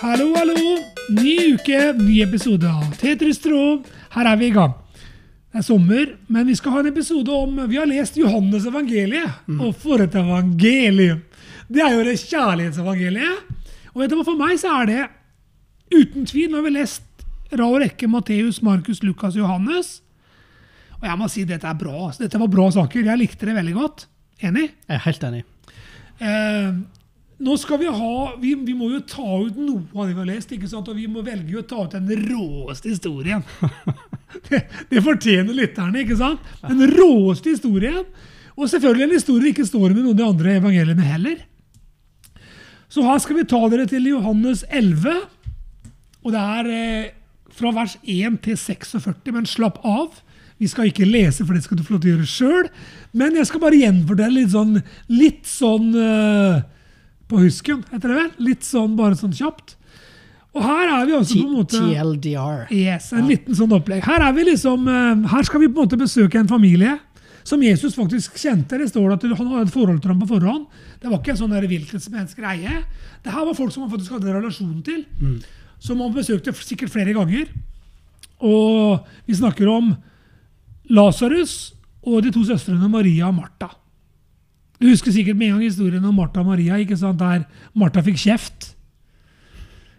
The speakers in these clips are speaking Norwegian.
Hallo, hallo! Ny uke, ny episode av Tetris Tråd. Her er vi i gang. Det er sommer, men vi skal ha en episode om Vi har lest Johannes evangeliet. Og for et evangelium! Det er jo det kjærlighetsevangeliet. Og vet du hva, for meg så er det uten tvil Nå har vi lest rad og rekke Matteus, Markus, Lukas, Johannes. Og jeg må si dette er bra. Dette var bra saker. Jeg likte det veldig godt. Enig? Jeg er helt enig. Eh, nå skal vi ha vi, vi må jo ta ut noe av det vi har lest, ikke sant? og vi må velge å ta ut den råeste historien. det, det fortjener lytterne, ikke sant? Den råeste historien. Og selvfølgelig en historie ikke står med noen av de andre evangeliene heller. Så her skal vi ta dere til Johannes 11. Og det er eh, fra vers 1 til 46, men slapp av. Vi skal ikke lese, for det skal du få lov til å gjøre sjøl. Men jeg skal bare gjenfortelle litt sånn, litt sånn eh, på husken, heter det vel? Litt sånn bare sånn kjapt. Og her er vi altså på en måte TLDR. Yes, en liten sånn opplegg. Her, er vi liksom, eh, her skal vi på en måte besøke en familie som Jesus faktisk kjente. Det står at han hadde et forhold til dem på forhånd. Det var ikke en sånn der hvilken som helst greie. Det her var folk som han faktisk hadde en relasjon til. Som han besøkte sikkert flere ganger. Og vi snakker om Lasarus og de to søstrene Maria og Martha. Du husker sikkert med en gang historien om Martha og Maria, ikke sant? der Martha fikk kjeft.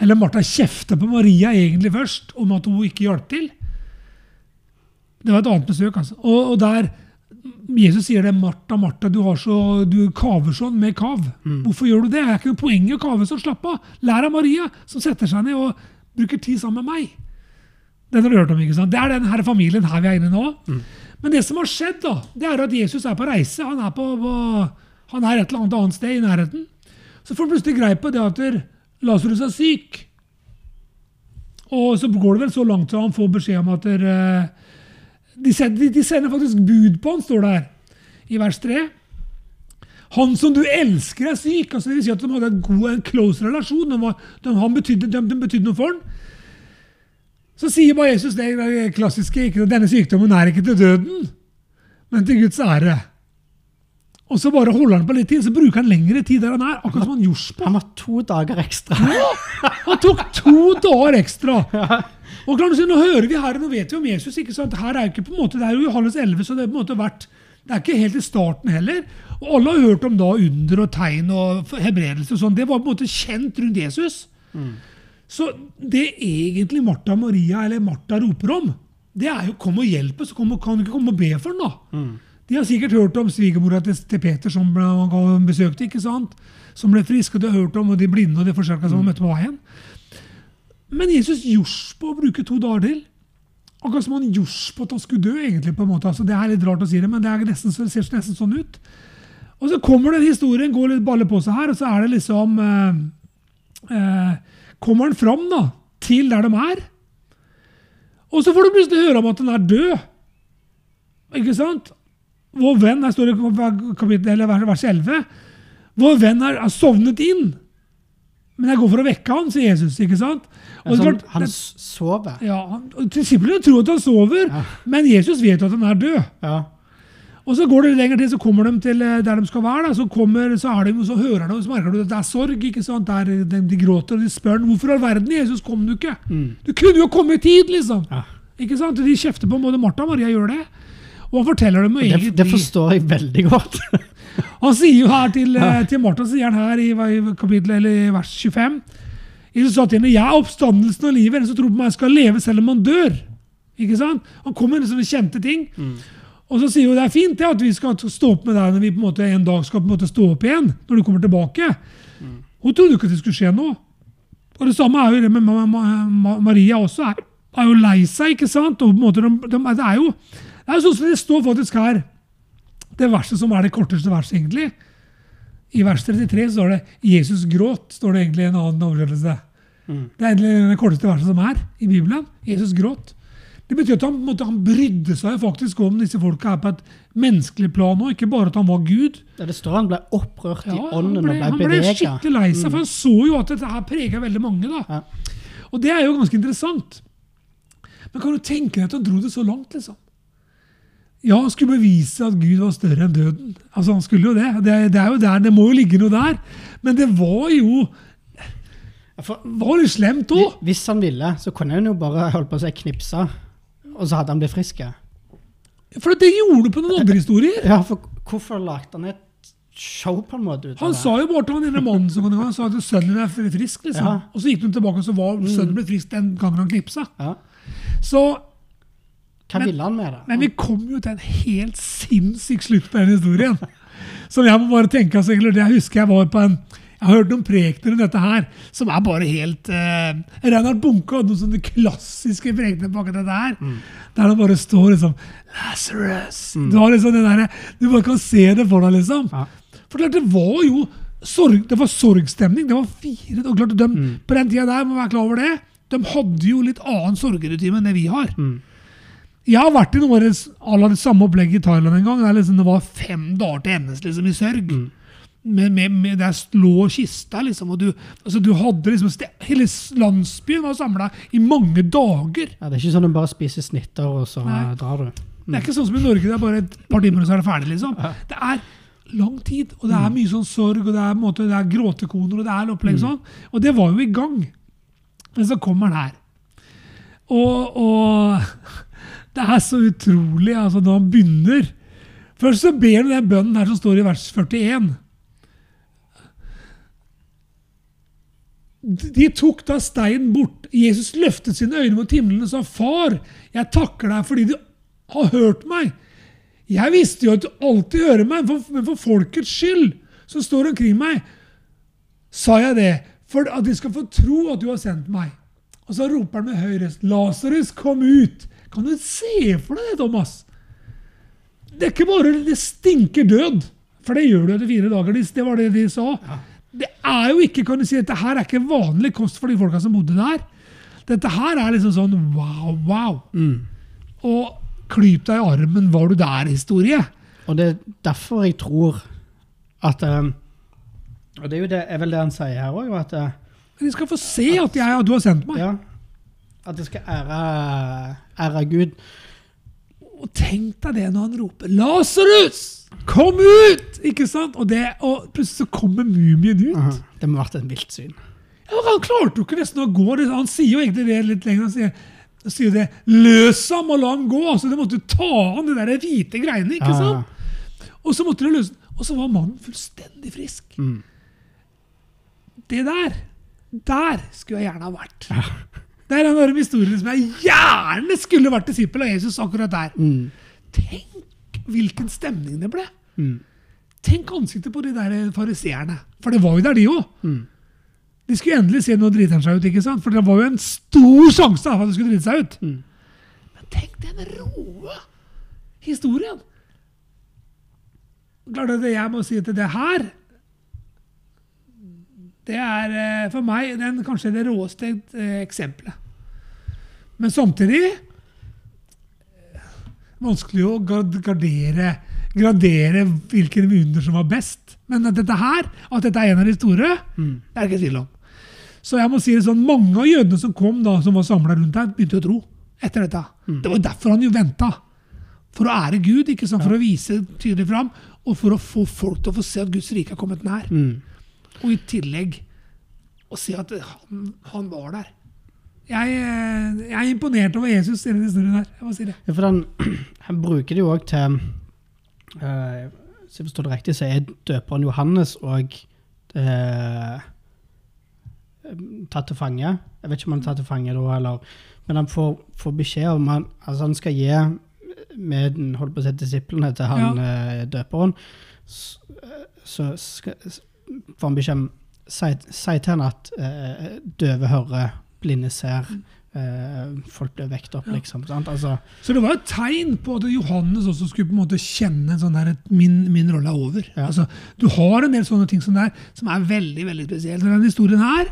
Eller Martha kjefta på Maria egentlig først om at hun ikke hjalp til. Det var et annet besøk, altså. Og, og der Jesus sier det, 'Martha, Martha, du, har så, du kaver sånn med kav'. Hvorfor gjør du det? Det er ikke noe poeng i å kave sånn. Slapp av. Lær av Maria, som setter seg ned og bruker tid sammen med meg. Den har du hørt om, ikke sant? Det er den her familien her vi er inne i nå. Men det som har skjedd, da, det er at Jesus er på reise. Han er, på, på, han er et eller annet annet sted i nærheten. Så får han plutselig greie på det at Lasarus er syk. Og så går det vel så langt at han får beskjed om at der, de, sender, de sender faktisk bud på han, står det her i vers 3. Han som du elsker, er syk. altså Det vil si at de hadde en god, en close relasjon. De var, de, betydde, de, de betydde noe for han. Så sier bare Jesus det klassiske ikke, denne sykdommen er ikke til døden, men til Guds ære. Og så bare holder han på litt tid, så bruker han lengre tid der han er. akkurat som han Jorspa. Han har to dager ekstra. Ja, han tok to dager ekstra. Og klart, Nå hører vi her, nå vet vi om Jesus. ikke sant? Her er jo ikke på en måte, Det er jo Johannes 11, så det er på en måte vært, det er ikke helt i starten heller. Og alle har hørt om da under og tegn og hebredelse og sånn. Det var på en måte kjent rundt Jesus. Så det egentlig Martha Maria eller Martha roper om, det er jo 'kom og hjelp oss'. Kan du ikke komme og be for den, da? De har sikkert hørt om svigermora til, til Peter som ble, han besøkte, ikke sant? Som ble frisk, og de har hørt om og de blinde og de forskjellige som han møtte på veien. Men Jesus gjorde på å bruke to dager til. Akkurat som han gjorde på at han skulle dø, egentlig. på en måte. Altså, det er litt rart å si det, men det, er nesten, det ser nesten sånn ut. Og så kommer den historien, går litt balle på seg her, og så er det liksom eh, eh, Kommer han fram da, til der de er. Og så får du plutselig høre om at han er død. Ikke sant? Vår venn, her står i vers 11, vår venn er, er sovnet inn. Men jeg går for å vekke han, sier Jesus. ikke sant? Og Altså, klart, han sover. ja, Disiplene tror at han sover, Ja. men Jesus vet at han er død. Ja. Og så går det lenger til, så kommer de til eh, der de skal være. Da. Så, kommer, så, de, så hører de, og så merker du at det er sorg. ikke sant? Der de, de gråter og de spør dem, hvorfor i all verden Jesus kom du ikke. Du kunne jo komme i tid, liksom! Ja. Ikke sant? De kjefter på både Martha og Maria gjør det. Og han forteller dem jo Det, egentlig det forstår jeg veldig godt. Han sier jo her til, ja. til Martha, sier han her i, kapittel, eller i vers 25 Jesus sa til henne, 'Jeg er oppstandelsen og livet. Den som tror på meg, skal leve selv om han dør.' Ikke sant? Han kommer med sånne kjente ting. Og så sier hun det er fint ja, at vi skal stå opp med deg når vi på en måte en dag skal på en måte stå opp igjen. når du kommer tilbake. Hun trodde ikke at det skulle skje noe. Og Det samme er jo det med Ma Ma Ma Maria også. Er, er jo lei seg, ikke sant? Og på en måte, de, de, det er jo det er sånn som det står faktisk her det verset som er det korteste verset, egentlig. I vers 33 står det 'Jesus gråt'. står det egentlig i en annen oversettelse. Det er egentlig det korteste verset som er i Bibelen. Jesus gråt. Det betyr at han, på han brydde seg faktisk om disse folka her på et menneskelig plan òg, ikke bare at han var Gud. Ja, det står han ble opprørt i Ja, ånden ble, og han ble ble skikkelig lei seg, for han så jo at dette her prega veldig mange. da. Ja. Og det er jo ganske interessant. Men kan du tenke deg at han dro det så langt, liksom? Ja, han skulle bevise at Gud var større enn døden. Altså, han skulle jo det. Det, det er jo der, det må jo ligge noe der. Men det var jo For, var det slemt òg. hvis han ville, så kunne han jo bare holdt på å si knipse, og så hadde han blitt frisk. For det gjorde du på noen andre historier. Ja, for hvorfor lagde han et show på en måte Han sa jo bare til han ene mannen som han sa at sønnen din er frisk. liksom. Ja. Og så gikk hun tilbake, og så var sønnen blitt frisk den gangen han knipsa. Ja. Så, Hva Men- ville han med det? men vi kom jo til en helt sinnssyk slutt på den historien. Som jeg må bare tenke altså, det Jeg husker jeg var på en jeg har hørt noen prekener om dette her, som er bare helt eh, Reinhard Bunke hadde noen sånne klassiske prekener på akkurat dette her. Der det bare står liksom Lazarus. Du har liksom det der, du bare kan se det for deg, liksom. Ja. For klart, det var jo sorg, det var sorgstemning. Det var fire og klart, de, På den tida der, må være klar over det, de hadde jo litt annen sorgerutine enn det vi har. Jeg har vært i noe av det samme opplegget i Thailand en gang. Der liksom det var fem dager til endes liksom, i sørg. Med, med, med der lå kista, liksom. Og du, altså, du hadde liksom sted, Hele landsbyen var samla i mange dager. Ja, det er ikke sånn at du bare spiser snitter, og så Nei. drar du. Det er ikke sånn som i Norge, det er bare et par timer, og så er det ferdig. liksom. Det er lang tid, og det er mye sånn sorg, og det er, måte, det er gråtekoner, og det er opplegg sånn. Og det var jo i gang. Men så kommer han her. Og, og det er så utrolig altså når han begynner. Først så ber han den bønnen her som står i vers 41. De tok da steinen bort. Jesus løftet sine øyne mot himmelen og sa, Far, jeg takker deg fordi du har hørt meg. Jeg visste jo at du alltid hører meg, men for folkets skyld som står omkring meg, sa jeg det, for at de skal få tro at du har sendt meg. Og så roper han med høy røst, Lasarus, kom ut! Kan du se for deg det, Thomas? Det er ikke bare det stinker død, for det gjør du etter fire dager. Det var det de sa. Det er jo ikke, kan du si, dette her er ikke vanlig kost for de folka som bodde der. Dette her er liksom sånn wow, wow. Og klyp deg i armen, var du der-historie. Og det er derfor jeg tror at um, Og det er jo det, er vel det han sier her òg, at uh, De skal få se at, jeg, at du har sendt meg. Ja. At det skal ære, ære Gud. Og tenk deg det når han roper 'Lasarus, kom ut!' Ikke sant? Og, det, og plutselig så kommer mumien ut. Aha. Det må ha vært et vilt syn. Ja, han klarte jo ikke nesten å gå. Han sier jo egentlig det litt lenger. Han sier, han sier det 'løs ham og la ham gå'. Altså, De måtte ta av de der hvite greiene. ikke Ja, ja. sant? Og så måtte de løse. Og så var mannen fullstendig frisk. Mm. Det der, der skulle jeg gjerne ha vært. Det er en av de historiene som jeg gjerne skulle vært disippel av Jesus akkurat der. Mm. Tenk hvilken stemning det ble. Mm. Tenk ansiktet på de der fariseerne. For det var jo der, de òg. Mm. De skulle endelig se noe driter han seg ut. ikke sant? For det var jo en stor sjanse for at de skulle drite seg ut. Mm. Men tenk den roe historien. Klart at det jeg må si til det her Det er eh, for meg den, kanskje det råeste eh, eksempelet. Men samtidig vanskelig å gardere, gradere hvilken under som var best. Men at dette her, at dette er en av de store, Mm. det er det ikke tvil om. Så jeg må si det sånn, mange av jødene som kom da, som var samla rundt her, begynte å tro etter dette. Det var derfor han jo venta. For å ære Gud, ikke sant? for å vise tydelig fram, og for å få folk til å få se at Guds rike er kommet nær. Mm. Og i tillegg å se at han, han var der. Jeg, eh, jeg er imponert over Jesus i den historien her. Jeg må si det. Ja, for han, han bruker det jo òg til eh, Hvis jeg forstår det riktig, så er døperen Johannes òg eh, tatt til fange. Jeg vet ikke om han er tatt til fange da, eller Men han får, får beskjed om han, altså han skal gi med den holdt på å si disiplene til han eh, døperen. Så, så skal, får han beskjed om Si, til han at døve hører, blinde ser, eh, folk blir vekt opp, Ja. liksom. Sant? Altså, Så det var et tegn på at Johannes også skulle på en måte kjenne en sånn der, at min, min rolle er over. Ja. Altså, du har en del sånne ting som, der, som er veldig veldig spesielt. Og Denne historien her,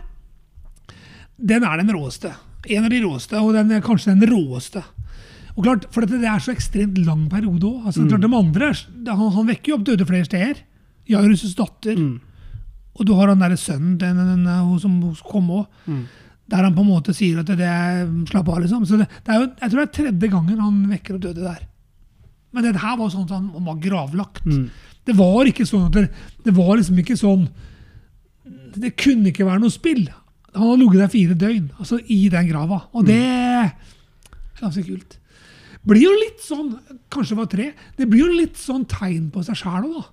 den er den råeste. En av de råeste, og den er kanskje den råeste. Og klart, For dette, det er så ekstremt lang periode òg. Altså, klart, de andre, han, han vekker jo opp døde flere steder. Jairus' datter. mm, Og du har han derre sønnen den, den, den, som kom òg. mm. Der han på en måte sier at det er slapp av, liksom. Så det, det er jo, jeg tror det er tredje gangen han vekker opp døde der. Men det her var sånn at han var gravlagt. Mm. Det var ikke sånn at det, det var liksom ikke sånn Det kunne ikke være noe spill. Han har ligget der fire døgn, altså i den grava. Og det er ganske kult. Blir jo litt sånn, kanskje det var tre, det blir jo litt sånn tegn på seg sjæl òg, da.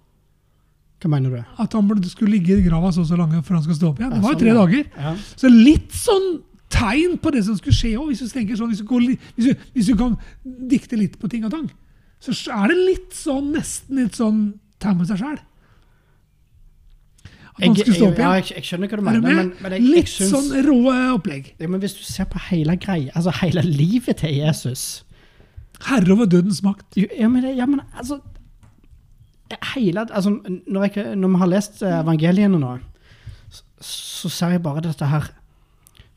Hva mener du? At han skulle ligge i grava så og så lenge før han skal stå opp igjen. Det var jo sånn, tre dager. Ja. Så litt sånn tegn på det som skulle skje òg, hvis du tenker sånn, hvis du, går, hvis, du, hvis du kan dikte litt på ting og tang. Så er det litt sånn, nesten litt sånn tegn på seg sjæl. Jeg, jeg, ja, jeg, jeg skjønner hva du Er mener, men, men litt syns sånn rå opplegg. ja, men Hvis du ser på hele greia, altså hele livet til Jesus Herre over dødens makt. Ja, men, ja, men altså hele, altså, når, jeg, når vi har lest eh, evangeliene nå, så, så ser jeg bare dette her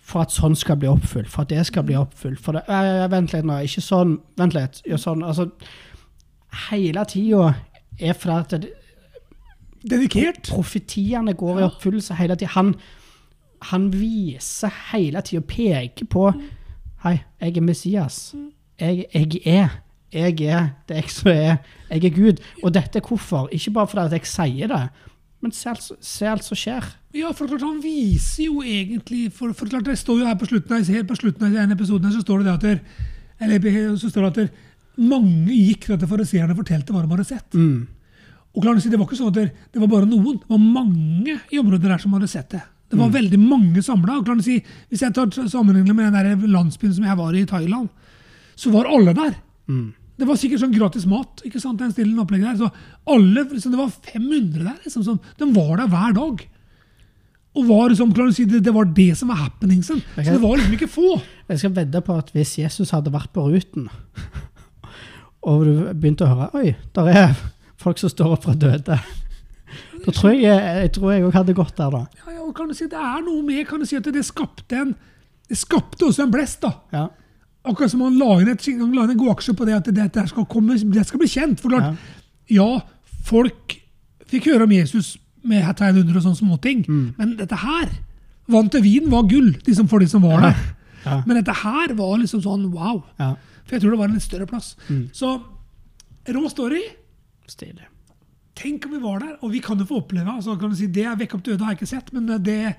For at sånn skal bli oppfylt, for at det skal bli oppfylt for det, ja, Vent litt nå, ikke sånn. Vent litt. Gjør sånn. Altså, hele tida er fordi at det, Dedikert. profetiene går i oppfyllelse hele tida. Han, han viser hele tida, peker på Hei, jeg er Messias. Jeg, jeg er. Jeg er det jeg som er. Jeg er Gud. Og dette er hvorfor. Ikke bare fordi at jeg sier det, men se alt, som skjer. Ja, for klart Han viser jo egentlig For, for klart Det står jo her på slutten av, helt på slutten av denne episoden her, så står det at der, eller, så står det at der, mange gikk til at fariseerne fortalte hva de hadde sett. Mm. Og klart Det var ikke sånn at det, det var bare noen. Det var mange i området der som hadde sett det. Det Mm. var veldig mange samla. Si, hvis jeg tar sammenligner med den der landsbyen som jeg var i i Thailand, så var alle der. Mm. Det var sikkert sånn gratis mat. ikke sant, den stilen opplegget der, så alle, liksom, Det var 500 der. liksom, sånn, De var der hver dag. Og var liksom, klart å si, det, det var det som var happeningsen. Okay. Så det var liksom ikke få. Jeg skal vedde på at hvis Jesus hadde vært på ruten, og du begynte å høre Oi, der er folk som står opp fra døde. Da tror jeg jeg tror jeg hadde gått der, da. Ja, ja, og kan du si, Det er noe med kan du si, at det skapte en det skapte også en blest. da. Ja. Akkurat som han la inn, et, han la inn en god aksje på det at dette skal, komme, det skal bli kjent. For klart, ja. folk fikk høre om Jesus med tegn under og sånne småting, men dette her Vann til vin var gull liksom for de som var der. Ja. Men dette her var liksom sånn wow. ja. For jeg tror det var en litt større plass. Så rå story. Stilig. Tenk om vi var der, og vi kan jo få oppleve altså kan du si, Det er Vekk opp døde har jeg ikke sett, men det,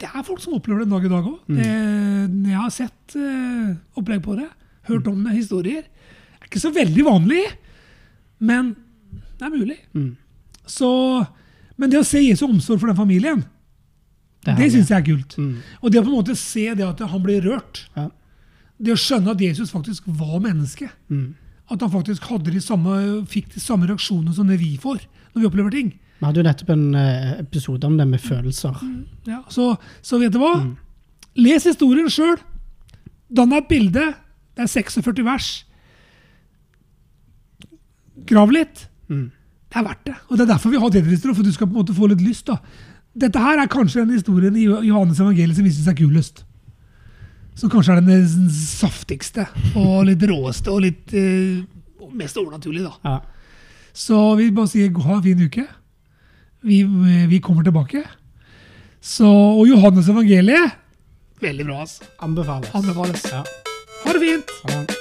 det er folk som opplever det en dag i dag òg. Jeg har sett eh, opplegg på det. Hørt om det, historier. Det er ikke så veldig vanlig, men det er mulig. Mm. Så, men det å se Jesu omsorg for den familien, Det, det syns jeg er kult. Mm. Og det å på en måte se det at han blir rørt, Ja. det å skjønne at Jesus faktisk var menneske, Mm. at han faktisk de samme, fikk de samme reaksjonene som det vi får når vi opplever ting. Vi hadde jo nettopp en eh, episode om det med følelser. Ja, så, så vet du hva? Les historien sjøl. Dann deg et bilde. Det er 46 vers. Grav litt. Mm. Det er verdt det. Og Det er derfor vi har Tetris-er, for du skal på en måte få litt lyst. da. Dette her er kanskje den historien i Johannes evangeliet som viser seg kulest. Som kanskje er den saftigste og litt råeste og litt uh, mest overnaturlig. da. Ja. Så vi bare sier ha en fin uke. Vi, vi kommer tilbake. Så, og Johannes evangeliet veldig bra. altså. Anbefales. Anbefales. Ja. Ha det fint! Ja.